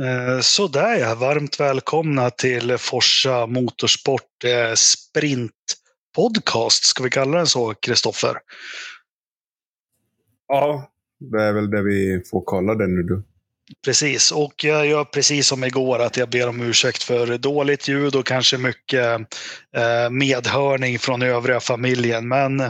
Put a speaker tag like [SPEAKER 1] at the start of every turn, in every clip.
[SPEAKER 1] Eh, sådär ja, varmt välkomna till Forsa Motorsport eh, Sprint Podcast. Ska vi kalla den så, Kristoffer?
[SPEAKER 2] Ja, det är väl det vi får kalla den nu. Du.
[SPEAKER 1] Precis, och jag gör precis som igår att jag ber om ursäkt för dåligt ljud och kanske mycket eh, medhörning från övriga familjen. Men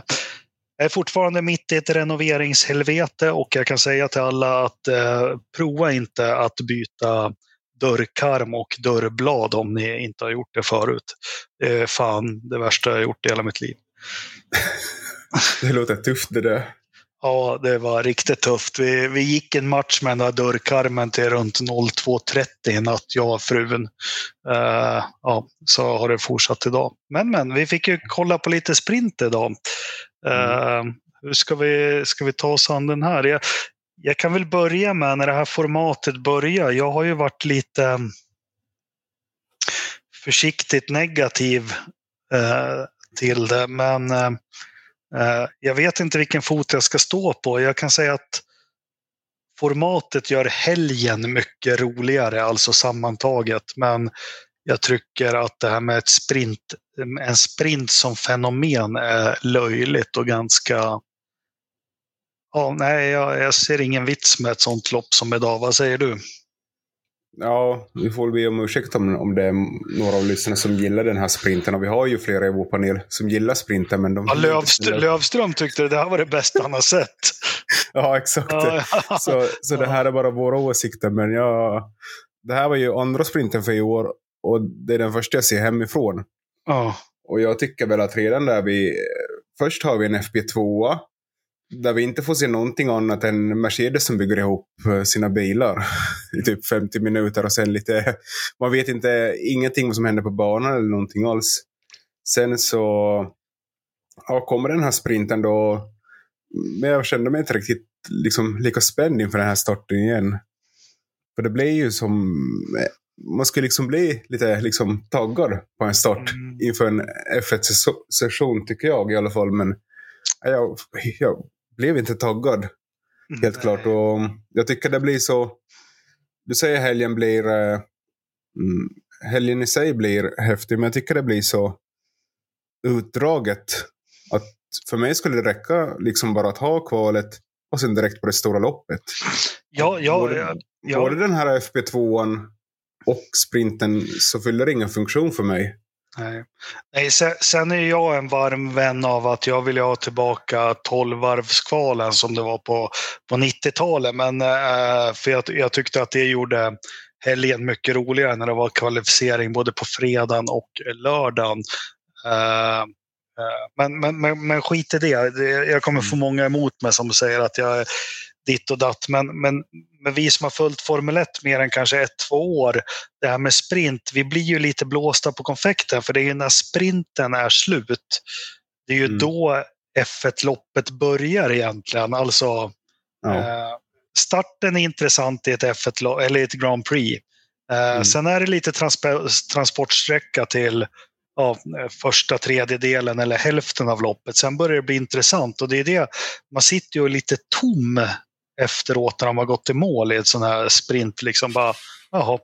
[SPEAKER 1] jag är fortfarande mitt i ett renoveringshelvete och jag kan säga till alla att eh, prova inte att byta dörrkarm och dörrblad om ni inte har gjort det förut. Det är fan det värsta jag har gjort i hela mitt liv.
[SPEAKER 2] det låter tufft det där.
[SPEAKER 1] Ja, det var riktigt tufft. Vi, vi gick en match med den där dörrkarmen till runt 02.30 i natt, jag och frun. Uh, ja, så har det fortsatt idag. Men, men, vi fick ju kolla på lite sprint idag. Uh, hur ska vi, ska vi ta oss an den här? Jag, jag kan väl börja med när det här formatet börjar. Jag har ju varit lite försiktigt negativ uh, till det, men Eh, Eh, jag vet inte vilken fot jag ska stå på. Jag kan säga att formatet gör helgen mycket roligare, alltså sammantaget. Men jag tycker att det här med ett sprint, en sprint som fenomen är löjligt och ganska... Ja, nej, jag, jag ser ingen vits med ett sånt lopp som idag. Vad säger du?
[SPEAKER 2] Ja, vi får be om ursäkt om, om det är några av lyssnarna som gillar den här sprinten. Och vi har ju flera i vår panel som gillar sprinten. Men de
[SPEAKER 1] ja, Lövström, Lövström tyckte det här var det bästa han har sett.
[SPEAKER 2] ja, exakt. Så, så det här är bara våra åsikter. Men jag, det här var ju andra sprinten för i år. Och det är den första jag ser hemifrån.
[SPEAKER 1] Ja.
[SPEAKER 2] Och jag tycker väl att redan där vi... Först har vi en FP2 där vi inte får se någonting annat än Mercedes som bygger ihop eh, sina bilar i typ 50 minuter och sen lite, man vet inte ingenting vad som händer på banan eller någonting alls. Sen så ja, kommer den här sprinten då, men jag kände mig inte riktigt liksom, lika spänd inför den här starten igen. För det blir ju som, man skulle liksom bli lite liksom taggad på en start mm. inför en F1-session tycker jag i alla fall. Men jag, jag blev inte taggad. Helt Nej. klart. Och jag tycker det blir så... Du säger helgen blir... Eh, mm, helgen i sig blir häftig, men jag tycker det blir så utdraget. Att för mig skulle det räcka liksom bara att ha kvalet och sen direkt på det stora loppet.
[SPEAKER 1] Ja, ja,
[SPEAKER 2] både,
[SPEAKER 1] ja, ja.
[SPEAKER 2] både den här FP2an och sprinten så fyller det ingen funktion för mig.
[SPEAKER 1] Nej. Nej, sen är jag en varm vän av att jag vill ha tillbaka 12-varvskvalen som det var på, på 90-talet. Men äh, för jag, jag, tyckte att det gjorde helgen mycket roligare när det var kvalificering både på fredagen och lördagen. Äh, men, men, men, men skit i det. Jag kommer få mm. många emot mig som säger att jag ditt och datt. Men, men, men vi som har följt Formel 1 mer än kanske ett, två år, det här med sprint, vi blir ju lite blåsta på konfekten för det är ju när sprinten är slut. Det är ju mm. då F1-loppet börjar egentligen. Alltså, ja. eh, starten är intressant i ett F1 eller ett Grand Prix. Eh, mm. Sen är det lite trans transportsträcka till ja, första tredjedelen eller hälften av loppet. Sen börjar det bli intressant och det är det, man sitter ju lite tom efteråt när de har gått i mål i ett sån här sprint. Liksom bara, jaha.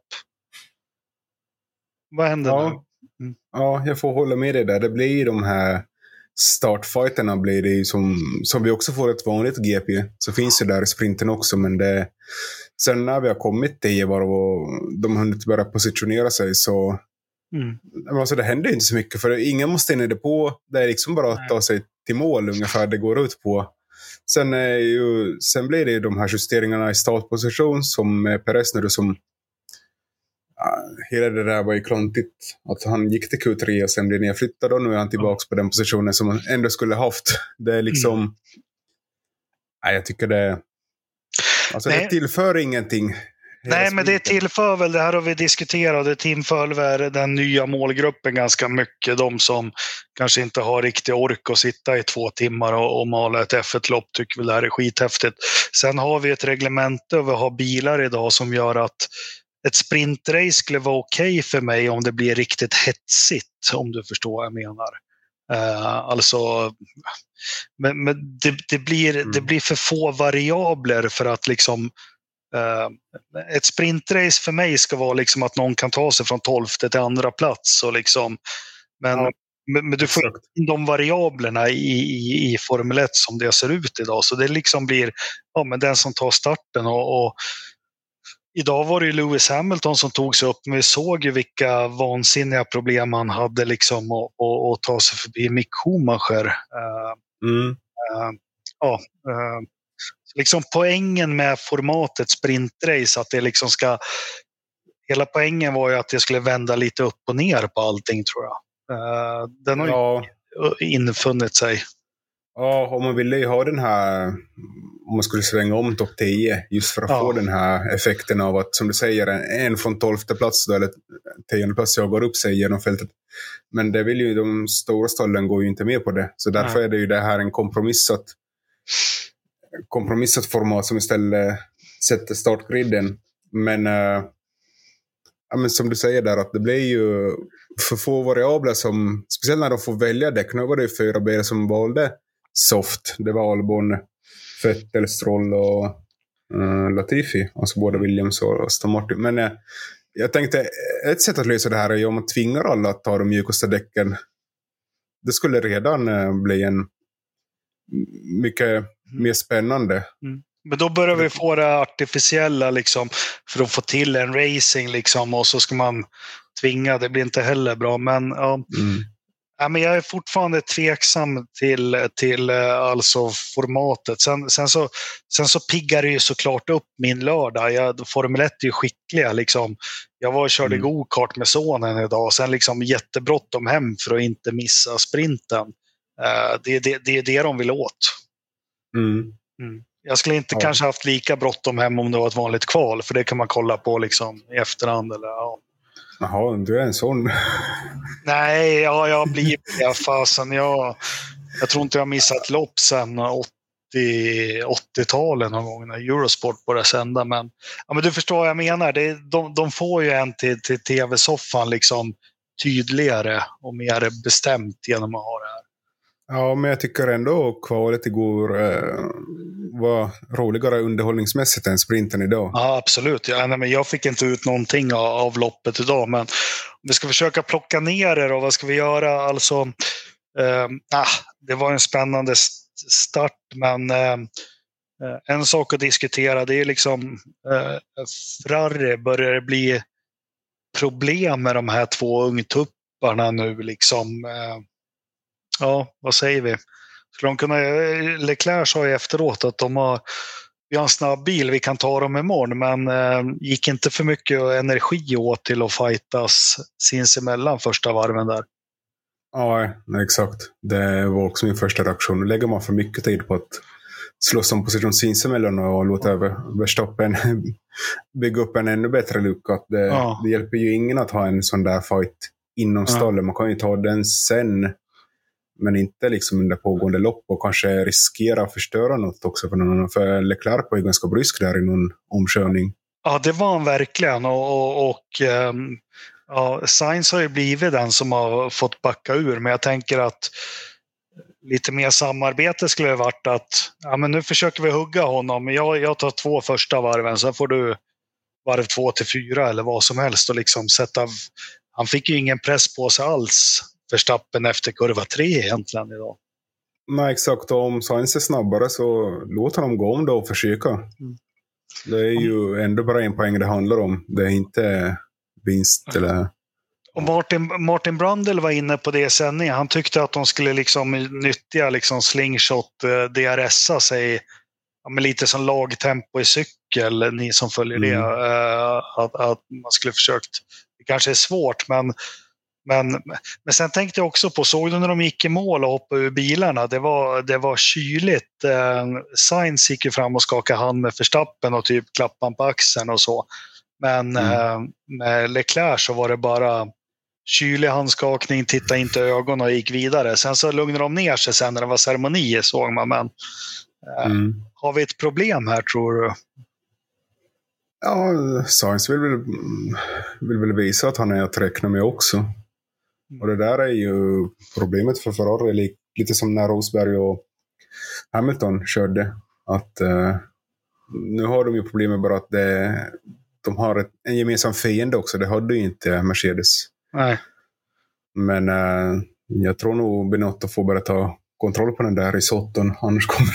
[SPEAKER 1] Vad händer
[SPEAKER 2] ja.
[SPEAKER 1] nu?
[SPEAKER 2] Mm. Ja, jag får hålla med dig där. Det blir de här startfighterna blir det ju som, som vi också får ett vanligt GP. Så finns det där i sprinten också, men det... Sen när vi har kommit tio varv och de har hunnit börja positionera sig så... Mm. Alltså det händer inte så mycket, för ingen måste in i depå. Det är liksom bara att ta sig till mål ungefär det går ut på. Sen, är ju, sen blir det ju de här justeringarna i startposition som eh, Perez nu som hela det där var ju klantigt. Att han gick till Q3 och sen blev nedflyttad och nu är han tillbaka på den positionen som han ändå skulle haft. Det är liksom... Mm. Nej, jag tycker det... Alltså Nej. det tillför ingenting.
[SPEAKER 1] Nej, men det tillför väl, det här har vi diskuterat, det tillför väl den nya målgruppen ganska mycket. De som kanske inte har riktig ork att sitta i två timmar och, och mala ett F1-lopp tycker väl det här är skithäftigt. Sen har vi ett reglemente över att ha bilar idag som gör att ett sprintrace skulle vara okej okay för mig om det blir riktigt hetsigt, om du förstår vad jag menar. Uh, alltså, men, men det, det, blir, mm. det blir för få variabler för att liksom ett sprintrace för mig ska vara liksom att någon kan ta sig från 12 till andra plats. Och liksom, men, ja, men, du får in de variablerna i, i, i Formel 1 som det ser ut idag. Så det liksom blir ja, men den som tar starten. och, och Idag var det Lewis Hamilton som tog sig upp, men vi såg ju vilka vansinniga problem han hade liksom att, att, att ta sig förbi Mick Schumacher. Uh, mm. uh, ja, uh, liksom poängen med formatet sprintrace, att det liksom ska... Hela poängen var ju att det skulle vända lite upp och ner på allting tror jag. den har ja. ju infunnit sig.
[SPEAKER 2] Ja, och man ville ju ha den här, om man skulle svänga om topp 10, just för att ja. få den här effekten av att, som du säger, en från tolfte plats då, eller tionde plats jagar upp sig genom fältet. Men det vill ju de stora stallen går ju inte med på det. Så därför ja. är det ju det här en kompromissat, kompromissat format som istället sätter startgriden. Men, äh, ja, men som du säger där, att det blir ju för få variabler som, speciellt när de får välja däck. Nu var det ju fyra bilar som valde soft. Det var Albon, Vettel, Stroll och äh, Latifi. Alltså både Williams och Aston Martin. Men äh, jag tänkte, ett sätt att lösa det här är ju om man tvingar alla att ta de mjukaste däcken. Det skulle redan bli en mycket mer spännande. Mm.
[SPEAKER 1] Men då börjar vi få det artificiella liksom, för att få till en racing liksom, och så ska man tvinga. Det blir inte heller bra. Men ja, mm. Ja, men jag är fortfarande tveksam till, till eh, alltså formatet. Sen, sen, så, sen så piggar det ju såklart upp min lördag. Jag, Formel 1 är ju skickliga. Liksom. Jag var och körde mm. go-kart med sonen idag. Sen liksom jättebråttom hem för att inte missa sprinten. Uh, det, det, det är det de vill åt. Mm. Mm. Jag skulle inte ja. kanske haft lika bråttom hem om det var ett vanligt kval, för det kan man kolla på liksom i efterhand. Eller, ja.
[SPEAKER 2] Jaha, du är en sån.
[SPEAKER 1] Nej, ja, jag blivit det. Fasen, jag, jag tror inte jag har missat lopp sedan 80, 80-talet någon gång när Eurosport började sända. Men, ja, men du förstår vad jag menar. Det, de, de får ju en till, till tv-soffan liksom tydligare och mer bestämt genom att ha det.
[SPEAKER 2] Ja, men jag tycker ändå kvalet igår eh, var roligare underhållningsmässigt än sprinten idag.
[SPEAKER 1] Ja, absolut. Ja, nej, men jag fick inte ut någonting av, av loppet idag, men vi ska försöka plocka ner det då, vad ska vi göra? Alltså, eh, ah, det var en spännande start, men ehm, eh, en sak att diskutera det är liksom eh, eh Frarre, börjar det bli problem med de här två ungtupparna nu liksom. Eh, ja, vad säger vi? Skulle de kunna, Leclerc sa ju efteråt att de har, vi har en snabb bil, vi kan ta dem imorgon, men eh, gick inte för mycket energi åt till att fightas sinsemellan första varven där.
[SPEAKER 2] Ja, exakt. Det var också min första reaktion. Lägger man för mycket tid på att slåss om position sinsemellan och låta Verstappen bygga upp en ännu bättre lucka. Det, ja. det hjälper ju ingen att ha en sån där fight inom stallen. Man kan ju ta den sen men inte liksom under pågående lopp och kanske riskera att förstöra något också för någon. För Leclerc var ju ganska brysk där i någon omkörning.
[SPEAKER 1] Ja, det var han verkligen. Och, och, och ehm, ja, Sainz har ju blivit den som har fått backa ur, men jag tänker att lite mer samarbete skulle det varit att ja, men nu försöker vi hugga honom. Jag, jag tar två första varven, sen får du varv två till fyra eller vad som helst och liksom sätta. Han fick ju ingen press på sig alls Verstappen efter kurva tre egentligen idag.
[SPEAKER 2] Nej, exakt. Och om Sainz är snabbare så låt honom gå om då och försöka. Mm. Det är ju ändå bara en poäng det handlar om. Det är inte vinst eller...
[SPEAKER 1] Och Martin, Martin Brundle var inne på det i sändningen. Han tyckte att de skulle liksom nyttja liksom slingshot, eh, DRSa sig ja, men lite som lagtempo i cykel, ni som följer mm. det. Uh, att, att, man skulle försökt, det kanske är svårt, men men, men sen tänkte jag också på, såg du när de gick i mål och hoppade ur bilarna? Det var, det var kyligt. Eh, Sainz gick ju fram och skakade hand med Verstappen och typ klappade på axeln och så. Men mm. eh, med Leclerc så var det bara kylig handskakning, titta inte i ögonen och gick vidare. Sen så lugnade de ner sig sen när det var ceremoni såg man. Men eh, mm. har vi ett problem här tror du?
[SPEAKER 2] Ja, Sainz vill väl, vill väl visa att han är att räkna med också. Mm. Och det där är ju problemet för Ferrari, lite som när Rosberg och Hamilton körde. Att uh, nu har de ju problemet bara att det, de har ett, en gemensam fiende också. Det hade ju inte Mercedes.
[SPEAKER 1] Nej.
[SPEAKER 2] Men uh, jag tror nog Benotto får börja ta kontroll på den där risotton. Annars kommer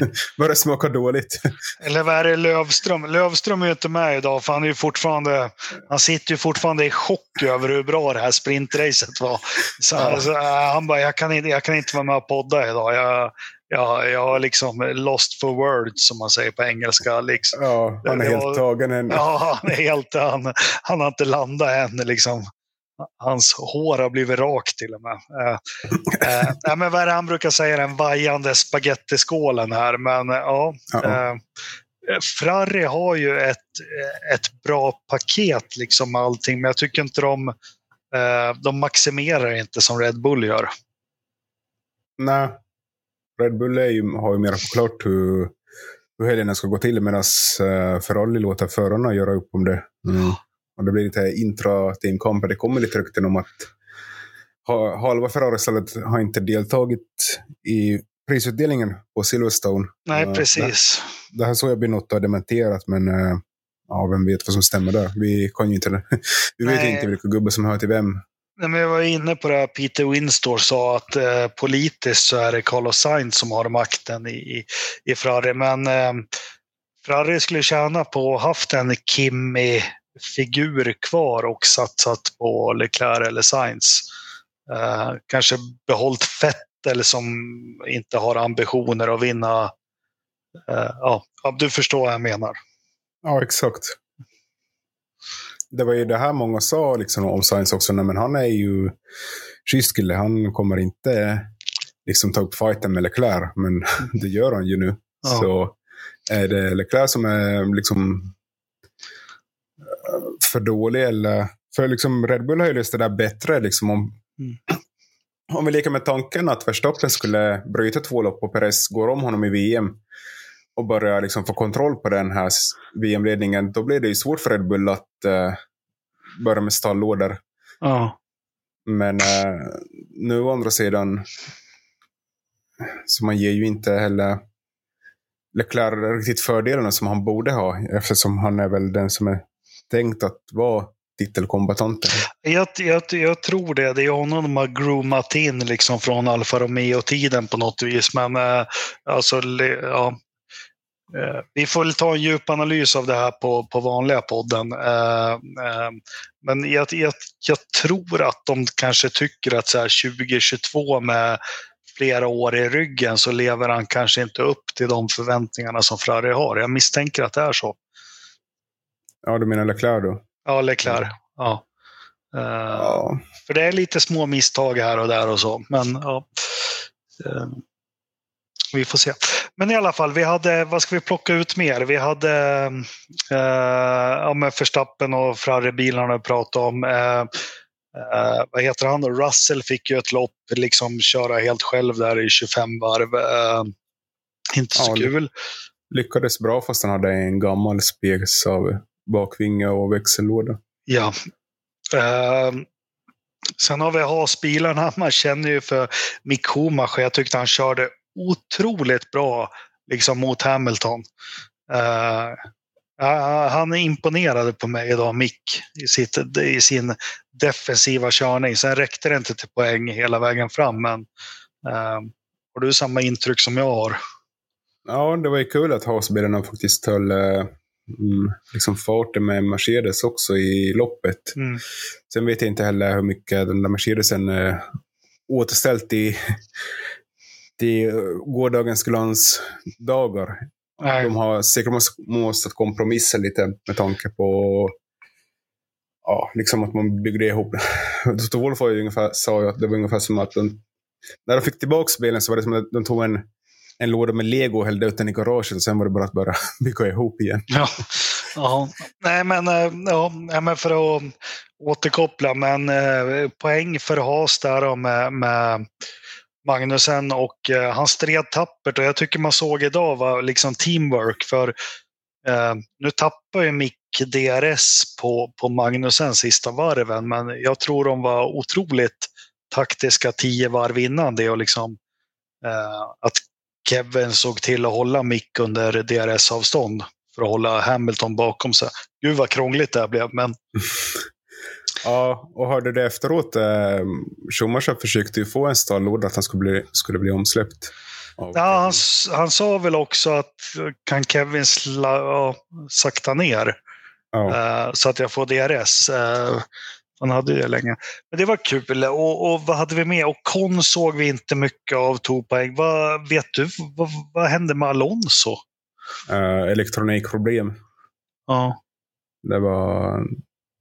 [SPEAKER 2] det börja smaka dåligt.
[SPEAKER 1] Eller vad är det Lövström? Lövström är ju inte med idag för han är ju fortfarande, han sitter ju fortfarande i chock över hur bra det här sprintracet var. Så, ja. alltså, han bara, jag kan, inte, jag kan inte vara med och podda idag. Jag, jag, jag har liksom lost for words som man säger på engelska. Liksom.
[SPEAKER 2] Ja, han är helt tagen än.
[SPEAKER 1] Ja, han är helt, han, han har inte landat än liksom. Hans hår har blivit rakt till och med. Eh, eh, men vad är det han brukar säga, den vajande spagettiskålen här. Men ja, eh, Frarri har ju ett, ett bra paket liksom allting, men jag tycker inte de, eh, de maximerar inte som Red Bull gör.
[SPEAKER 2] Nej, Red Bull är ju, har ju mer förklart hur, hur helgerna ska gå till medan Ferrari låter förarna göra upp om det. Mm. Och det blir lite intra-teamkamper. Det kommer lite rykten om att halva Ferrari-stallet har inte deltagit i prisutdelningen på Silverstone.
[SPEAKER 1] Nej, precis.
[SPEAKER 2] Det, det här såg jag Binotto har dementerat, men uh, ja, vem vet vad som stämmer där. Vi kan ju inte, vi vet inte vilka gubbar som hör till vem.
[SPEAKER 1] Nej, men jag var inne på det här, Peter Winstor sa att eh, politiskt så är det Carlos Sainz som har makten i, i Ferrari. Men eh, Ferrari skulle tjäna på att haft en Kimi-figur kvar och satsat på Leclerc eller Sainz. Eh, kanske behållit Vettel som inte har ambitioner att vinna. Eh, ja, du förstår vad jag menar.
[SPEAKER 2] Ja, exakt det var ju det här många sa liksom, om Science också. Nej, men han är ju schysst. Han kommer inte liksom, ta upp fighten med Leclerc. Men det gör han ju nu. Ja. Så är det Leclerc som är liksom för dålig eller... För liksom Red Bull har ju löst det där bättre. Liksom, om, mm. om vi leker med tanken att Verstappen skulle bryta två lopp och Perez går om honom i VM och börjar liksom få kontroll på den här VM-ledningen, då blir det ju svårt för Red Bull att uh, börja med stallorder.
[SPEAKER 1] Ja.
[SPEAKER 2] Men uh, nu å andra sidan, så man ger ju inte heller Leclerc riktigt fördelarna som han borde ha, eftersom han är väl den som är tänkt att vara titelkombatanten.
[SPEAKER 1] Jag, jag, jag tror det. Det är honom de har groomat in liksom från Alfa Romeo-tiden på något vis. Men eh, alltså, ja, eh, vi får väl ta en djup analys av det här på, på vanliga podden. Eh, eh, men jag, jag, jag, tror att de kanske tycker att så här 2022 med flera år i ryggen så lever han kanske inte upp till de förväntningarna som Ferrari har. Jag misstänker att det är så.
[SPEAKER 2] Ja, du menar Leclerc då?
[SPEAKER 1] Ja, Leclerc. Ja. ja. För det är lite små misstag här och där och så. Men ja vi får se. Men i alla fall, vi hade, vad ska vi plocka ut mer? Vi hade eh, ja, med Förstappen och Ferrari-bilarna att prata om. Eh, eh, vad heter han då? Russell fick ju ett lopp, liksom köra helt själv där i 25 varv. Eh, inte så ja, kul.
[SPEAKER 2] Lyckades bra fast han hade en gammal spegels av bakvinge och växellåda.
[SPEAKER 1] Ja. Eh, sen har vi Haas-bilarna. Man känner ju för Mick Schumacher. Jag tyckte han körde otroligt bra liksom, mot Hamilton. Uh, han imponerade på mig idag, Mick, i, sitt, i sin defensiva körning. Sen räckte det inte till poäng hela vägen fram, men uh, har du samma intryck som jag har?
[SPEAKER 2] Ja, det var ju kul att Haasbilarna faktiskt höll uh, liksom farten med Mercedes också i loppet. Mm. Sen vet jag inte heller hur mycket den där Mercedesen uh, återställt i till gårdagens glansdagar. Nej. De har säkert måste kompromissa lite med tanke på ja, liksom att man byggde ihop. Toto Wolf ungefär, sa ju att det var ungefär som att de, när de fick tillbaka bilen så var det som att de tog en, en låda med lego och hällde ut den i garaget och sen var det bara att börja bygga ihop igen.
[SPEAKER 1] Ja, ja. Nej, men, eh, ja, men för att återkoppla, men eh, poäng för Haas där med, med Magnusen och eh, han stred tappert och jag tycker man såg idag var liksom teamwork för eh, nu tappar ju Mick DRS på, på Magnusen sista varven men jag tror de var otroligt taktiska tio varv innan det och liksom eh, att Kevin såg till att hålla mick under DRS-avstånd för att hålla Hamilton bakom sig. Gud vad krångligt det här blev, men...
[SPEAKER 2] ja, och hörde det efteråt, eh, Schumacher försökte ju få en stallorder att han skulle bli, skulle bli omsläppt.
[SPEAKER 1] Ja, han, han, sa väl också att kan Kevin sla, ja, sakta ner ja. uh, så att jag får DRS. Eh, han hade det länge. Men det var kul. Och, och vad hade vi med? Och Kon såg vi inte mycket av, tog poäng. Vad, vet du, vad, vad hände med Alonso?
[SPEAKER 2] Uh, elektronikproblem.
[SPEAKER 1] Ja.
[SPEAKER 2] Det var...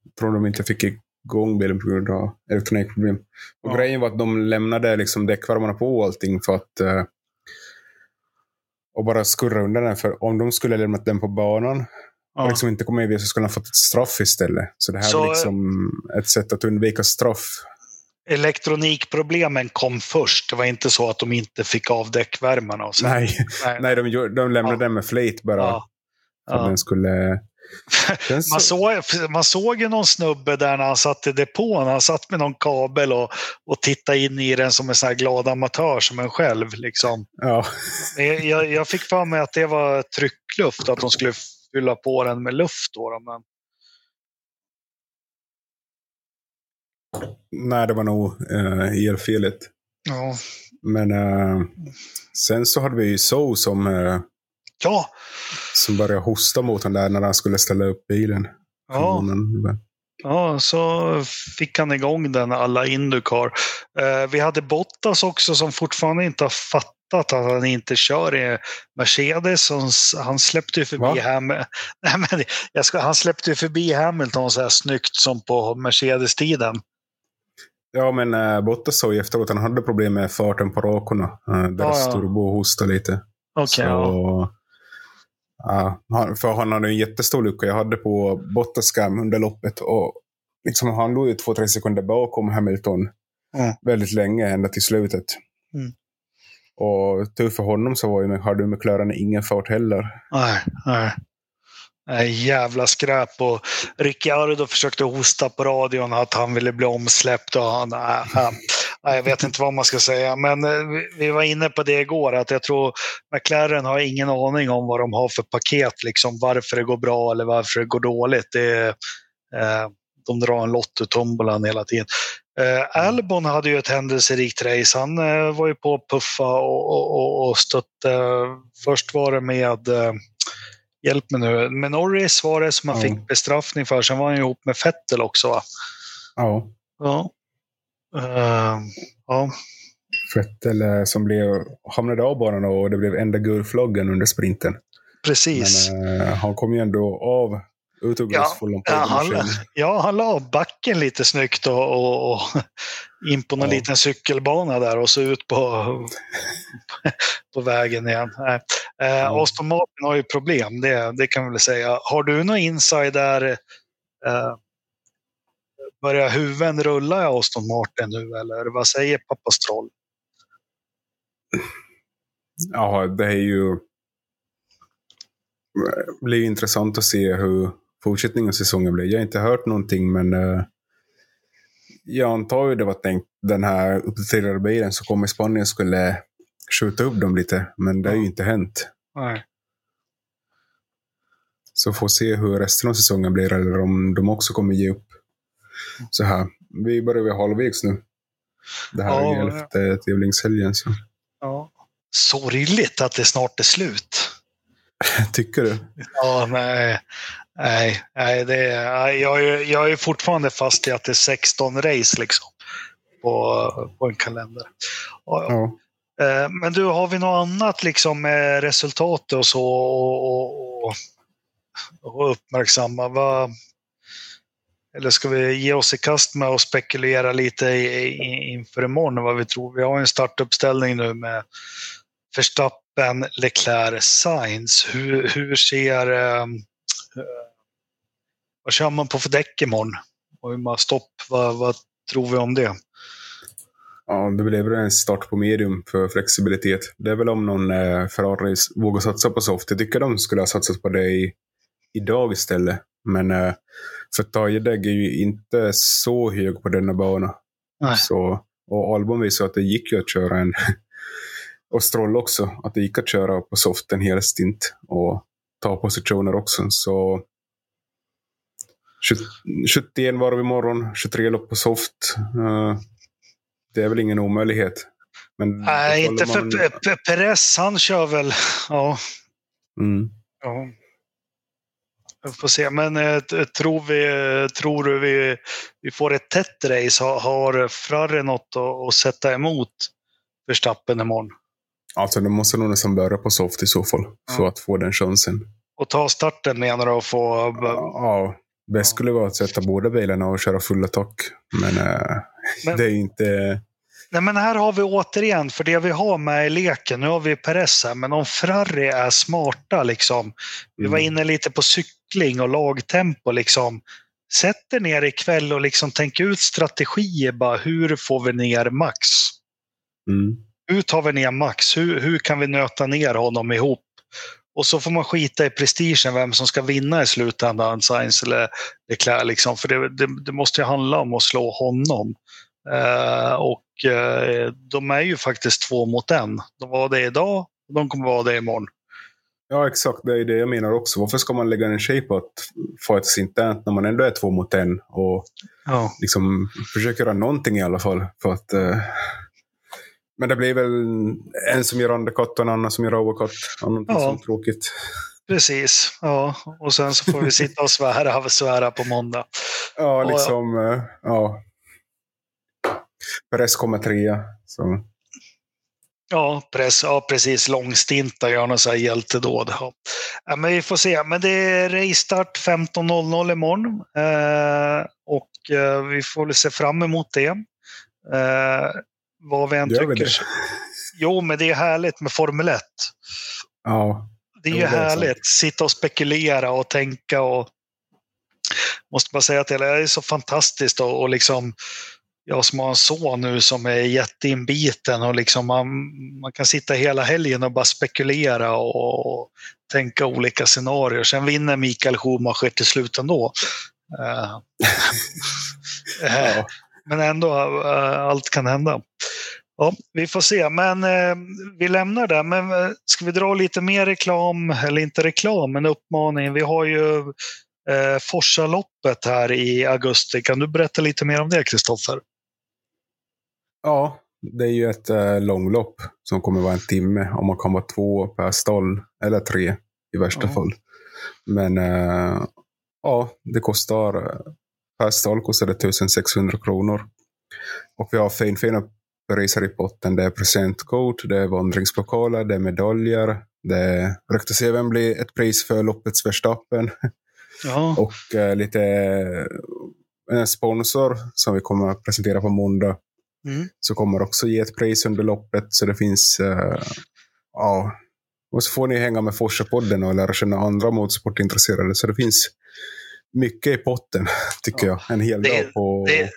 [SPEAKER 2] Jag tror de inte fick igång bilen på grund av elektronikproblem. Och ja. grejen var att de lämnade liksom däckvärmarna på och allting för att uh, och bara skurra undan den. För om de skulle lämnat den på banan. Och liksom inte kommit med så skulle han fått ett straff istället. Så det här så, var liksom ett sätt att undvika straff.
[SPEAKER 1] Elektronikproblemen kom först. Det var inte så att de inte fick av däckvärmarna.
[SPEAKER 2] Nej, nej. nej de, de lämnade ja. den med flit bara. Ja. Att den skulle
[SPEAKER 1] man, såg, man såg ju någon snubbe där när han satt i depån. Han satt med någon kabel och, och tittade in i den som en sån glad amatör som en själv. Liksom.
[SPEAKER 2] Ja.
[SPEAKER 1] Jag, jag fick för mig att det var tryckluft, att de skulle fylla på den med luft. Då, men...
[SPEAKER 2] Nej, det var nog uh, elfelet.
[SPEAKER 1] Ja.
[SPEAKER 2] Men uh, sen så hade vi ju So som uh,
[SPEAKER 1] Ja.
[SPEAKER 2] Som började hosta mot honom där när han skulle ställa upp bilen.
[SPEAKER 1] Ja. Ja, så fick han igång den alla Indycar. Eh, vi hade Bottas också som fortfarande inte har fattat att han inte kör i Mercedes. Han släppte ju förbi Hamilton. han släppte förbi Hamilton så här snyggt som på Mercedes-tiden.
[SPEAKER 2] Ja, men äh, Bottas sa ju efteråt att han hade problem med farten på rakorna. Äh, deras ja, ja. turbo hostade lite.
[SPEAKER 1] Okay, ja.
[SPEAKER 2] Ja, för han hade en jättestor lucka. Jag hade på Bottascam under loppet. Och liksom, han låg ju två, tre sekunder bakom Hamilton mm. väldigt länge, ända till slutet.
[SPEAKER 1] Mm.
[SPEAKER 2] Och tur för honom så var ju, hade McLaren ingen fart heller.
[SPEAKER 1] Nej, nej. Nej, jävla skräp. Och Ricciardo försökte hosta på radion att han ville bli omsläppt. Och han, äh, äh, nej, jag vet inte vad man ska säga, men eh, vi var inne på det igår, att jag tror McLaren har ingen aning om vad de har för paket, liksom, varför det går bra eller varför det går dåligt. Det äh, de drar en lott ur tombolan hela tiden. Eh, Albon hade ju ett händelserikt race. Han eh, var ju på att puffa och, och, och stötte. Först var det med, eh, hjälp mig nu, med Norris var det som han ja. fick bestraffning för. Sen var han ihop med Fettel också va?
[SPEAKER 2] Ja.
[SPEAKER 1] Ja. Uh, ja.
[SPEAKER 2] Vettel eh, som blev, hamnade av banan och det blev enda gulflaggen under sprinten.
[SPEAKER 1] Precis.
[SPEAKER 2] Men uh, han kom ju ändå av
[SPEAKER 1] autografsfullan ja, ja, han, ja, han la av backen lite snyggt och, och, och in på någon ja. liten cykelbana där och så ut på, på vägen igen. Äh, ja. Aston Martin har ju problem, det, det kan vi väl säga. Har du någon insider uh, Börjar huven rulla i Aston Martin nu eller vad säger pappa Stroll?
[SPEAKER 2] Ja, det är ju... Det blir intressant att se hur fortsättningen av säsongen blir. Jag har inte hört någonting, men uh, jag antar ju det var tänkt den här uppdaterade bilen som kom i Spanien skulle skjuta upp dem lite, men det har ju inte hänt.
[SPEAKER 1] Nej.
[SPEAKER 2] Så får se hur resten av säsongen blir, eller om de också kommer ge upp så här. Vi börjar vid halvvägs nu. Det här ja, är elfte tävlingshelgen. Så.
[SPEAKER 1] Ja. Sorgligt att det snart är slut.
[SPEAKER 2] Tycker du?
[SPEAKER 1] Ja, nej. Nej, nej det jag, är, jag är fortfarande fast i att det är 16 race liksom, på, på en kalender. Ja, ja. Eh, men du, har vi något annat liksom med resultat och så och, och, och uppmärksamma? Vad, eller ska vi ge oss i kast med att spekulera lite inför imorgon vad vi tror? Vi har en startuppställning nu med Verstappen, Leclerc, Sainz. Hur, hur ser... Eh, vad kör man på för däck imorgon? Och hur man stopp, vad, vad tror vi om det?
[SPEAKER 2] Ja, det väl en start på medium för flexibilitet. Det är väl om någon eh, Ferrari vågar satsa på soft. Jag tycker de skulle ha satsat på det i, idag istället. Men eh, för Tajedeg är ju inte så hög på denna bana.
[SPEAKER 1] Nej.
[SPEAKER 2] Så, och Albon visade att det gick ju att köra en och Stroll också, att det gick att köra på soft en hel stint och ta positioner också. Så 71 varv imorgon, 23 lopp på soft. Uh, det är väl ingen omöjlighet.
[SPEAKER 1] Men Nej, inte man... för Perez, han kör väl, ja.
[SPEAKER 2] Mm.
[SPEAKER 1] ja. Jag får se, men äh, tror, vi, tror du vi, vi får ett tätt race? Har, har Ferrari något att, att sätta emot Verstappen imorgon?
[SPEAKER 2] Alltså, det måste nog nästan börja på soft i så fall, ja. för att få den chansen.
[SPEAKER 1] Och ta starten menar du? Och få...
[SPEAKER 2] Ja, bäst skulle vara att sätta båda bilarna och köra full attack. Men, äh, men... det är inte...
[SPEAKER 1] Nej, men här har vi återigen, för det vi har med i leken, nu har vi Perez här, men om Ferrari är smarta, liksom, vi var mm. inne lite på cykling och lagtempo, liksom, sätt er ner ikväll och liksom tänk ut strategier, bara, hur får vi ner Max?
[SPEAKER 2] Mm.
[SPEAKER 1] Hur tar vi ner Max? Hur, hur kan vi nöta ner honom ihop? Och så får man skita i prestigen, vem som ska vinna i slutändan, Sainz eller Leclerc. Liksom, för det, det, det, måste ju handla om att slå honom. Uh, och uh, de är ju faktiskt två mot en. De var det idag och de kommer vara det imorgon.
[SPEAKER 2] Ja, exakt. Det är det jag menar också. Varför ska man lägga en tjej på att fightas internt när man ändå är två mot en och
[SPEAKER 1] ja.
[SPEAKER 2] liksom försöker göra någonting i alla fall för att uh, men det blir väl en som gör undercut och en annan som gör overcut. Någonting ja. som tråkigt.
[SPEAKER 1] Precis, ja. Och sen så får vi sitta och svära, och svära på måndag.
[SPEAKER 2] Ja, liksom, ja. Eh, ja. Perez kommer trea. Så.
[SPEAKER 1] Ja, press, ja, precis. Långstinta, gör något så här hjältedåd. Ja. ja. men vi får se. Men det är racestart 15.00 imorgon. Eh, och eh, vi får väl se fram emot det. Eh, vad vi än Gör tycker. Det? Jo, men det är härligt med Formel 1.
[SPEAKER 2] Ja.
[SPEAKER 1] Det är ju härligt. att Sitta och spekulera och tänka och måste bara säga att det är så fantastiskt och, och liksom jag som har en son nu som är jätteinbiten och liksom man, man kan sitta hela helgen och bara spekulera och, och tänka olika scenarier. Sen vinner Mikael Schumacher till slut ändå. Uh, ja. Men ändå, uh, allt kan hända. Ja, vi får se, men eh, vi lämnar det. Men eh, ska vi dra lite mer reklam, eller inte reklam, men uppmaning. Vi har ju eh, Forsaloppet här i augusti. Kan du berätta lite mer om det, Kristoffer?
[SPEAKER 2] Ja, det är ju ett eh, långlopp som kommer vara en timme och man kan vara två per stall, eller tre i värsta ja. fall. Men eh, ja, det kostar, eh, per stall kostar det 1600 kronor. Och vi har fin, fina priser i potten. Det är presentkort, det är vandringslokaler, det är medaljer. Det ryktas även bli ett pris för loppets Verstappen.
[SPEAKER 1] Ja.
[SPEAKER 2] och eh, lite eh, en sponsor som vi kommer att presentera på måndag.
[SPEAKER 1] Mm.
[SPEAKER 2] Så kommer också ge ett pris under loppet. Så det finns, eh, ja. Och så får ni hänga med Forsa-podden och lära känna andra motorsportintresserade. Så det finns mycket i potten, tycker ja. jag. En hel det, dag på...
[SPEAKER 1] Det,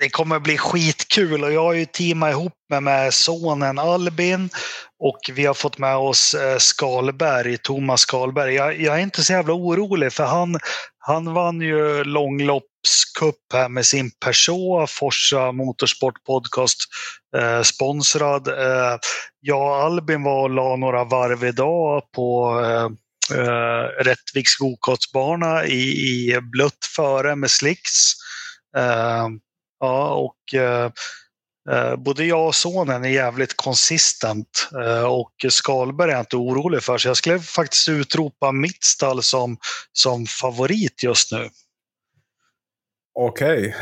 [SPEAKER 1] det kommer bli skitkul och jag har ju teamat ihop mig med sonen Albin och vi har fått med oss eh, Skalberg, Thomas Skalberg. Jag, jag är inte så jävla orolig för han, han vann ju långloppscup här med sin Peugeot, Forsa Motorsport Podcast eh, sponsrad. Eh, jag och Albin var och la några varv idag på eh, eh, Rättviks gokartsbana i, i blött före med slicks. Eh, Ja, och eh, eh både jag och sonen är jävligt konsistent eh, och Skalberg är jag inte orolig för. Så jag skulle faktiskt utropa mitt stall som, som favorit just nu.
[SPEAKER 2] Okej, okay.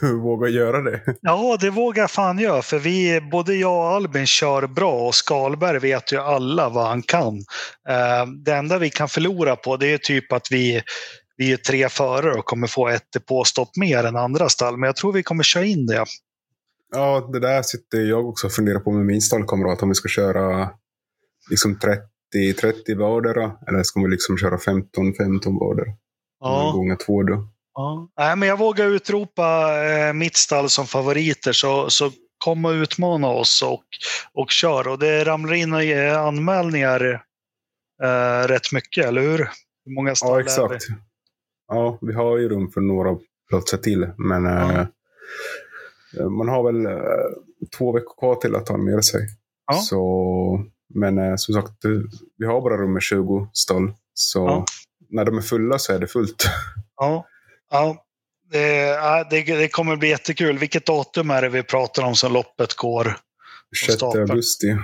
[SPEAKER 2] du vågar göra det?
[SPEAKER 1] Ja, det vågar jag fan göra. För vi, både jag och Albin kör bra och Skalberg vet ju alla vad han kan. Eh, det enda vi kan förlora på det är typ att vi vi är tre förare och kommer få ett depåstopp mer än andra stall. Men jag tror vi kommer köra in det.
[SPEAKER 2] Ja, det där sitter jag också och funderar på med min stallkamrat. Om vi ska köra liksom 30-30 vardera. Eller ska vi liksom köra 15-15 vardera?
[SPEAKER 1] Ja.
[SPEAKER 2] Gånger två då.
[SPEAKER 1] Ja. Nej, men jag vågar utropa eh, mitt stall som favoriter. Så, så kom och utmana oss och, och kör. Och det ramlar in anmälningar eh, rätt mycket, eller hur? Hur många stall
[SPEAKER 2] ja, exakt. ja, vi har ju rum för några platser till. Men ja. eh, man har väl eh, två veckor kvar till att ta med sig.
[SPEAKER 1] Ja.
[SPEAKER 2] Så, men eh, som sagt, eh, vi har bara rum med 20 stall. Så
[SPEAKER 1] Ja.
[SPEAKER 2] när de är fulla så är det fullt.
[SPEAKER 1] Ja, ja. Det, det, det kommer bli jättekul. Vilket datum är det vi pratar om som loppet går?
[SPEAKER 2] 6
[SPEAKER 1] stapeln.
[SPEAKER 2] augusti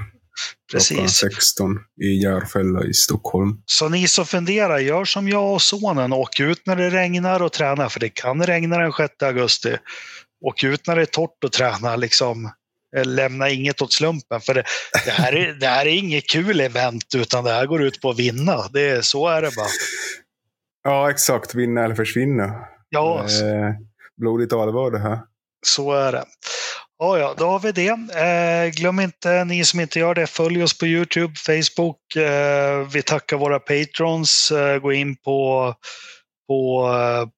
[SPEAKER 1] Precis.
[SPEAKER 2] 16 i Järfälla i Stockholm.
[SPEAKER 1] Så ni som funderar, gör som jag och sonen. Åk ut när det regnar och träna, för det kan regna den 6 augusti. Åk ut när det är torrt och träna. Liksom. Eh, Lämna inget åt slumpen. För det, det, här är, det här är inget kul event, utan det här går ut på att vinna. Det, så är det bara.
[SPEAKER 2] Ja, exakt. Vinna eller försvinna.
[SPEAKER 1] Ja,
[SPEAKER 2] Eh, blodigt allvar det här.
[SPEAKER 1] Så är det. Ja, ja, då har vi det. Eh, glöm inte, ni som inte gör det, följ oss på Youtube, Facebook. Eh, vi tackar våra patrons. Eh, gå in på, på eh,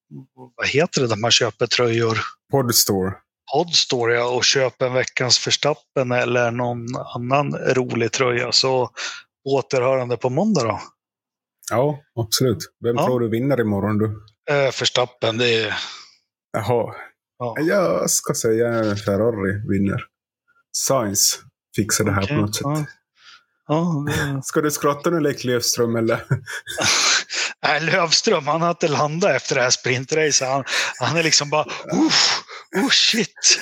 [SPEAKER 1] vad heter det där man köper tröjor?
[SPEAKER 2] Podstore.
[SPEAKER 1] Podstore ja, och köp en veckans förstappen eller någon annan rolig tröja. Så återhörande på måndag då.
[SPEAKER 2] Ja, absolut. Vem
[SPEAKER 1] Ja.
[SPEAKER 2] tror du vinner imorgon du?
[SPEAKER 1] Eh, förstappen, det är...
[SPEAKER 2] Jaha.
[SPEAKER 1] Ja.
[SPEAKER 2] Jag ska säga Ferrari vinner. Science fixar det här på något sätt.
[SPEAKER 1] ja. Ja, det...
[SPEAKER 2] Ska du skratta nu, Lek Löfström, eller?
[SPEAKER 1] Nej, Lövström, han har inte landat efter det här sprintracet. Han, han är liksom bara, Uff, oh shit.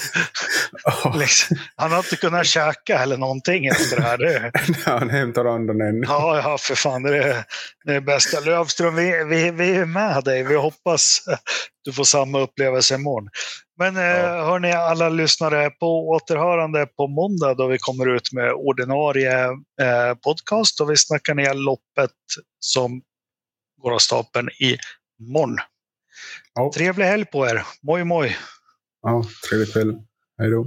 [SPEAKER 2] Ja,
[SPEAKER 1] Liksom, han har inte kunnat käka eller någonting efter det här. Det,
[SPEAKER 2] han hämtar andan ännu.
[SPEAKER 1] ja, ja, för fan, det är det är bästa. Lövström, vi, vi, vi är med dig. Vi hoppas du får samma upplevelse imorgon. Men eh,
[SPEAKER 2] Ja.
[SPEAKER 1] hörni, alla lyssnare, på återhörande på måndag då vi kommer ut med ordinarie eh, podcast och vi snackar ner loppet som går av stapeln imorgon.
[SPEAKER 2] Ja.
[SPEAKER 1] Trevlig helg på er. Moj, moj.
[SPEAKER 2] Ja, trevlig kväll. Hej då.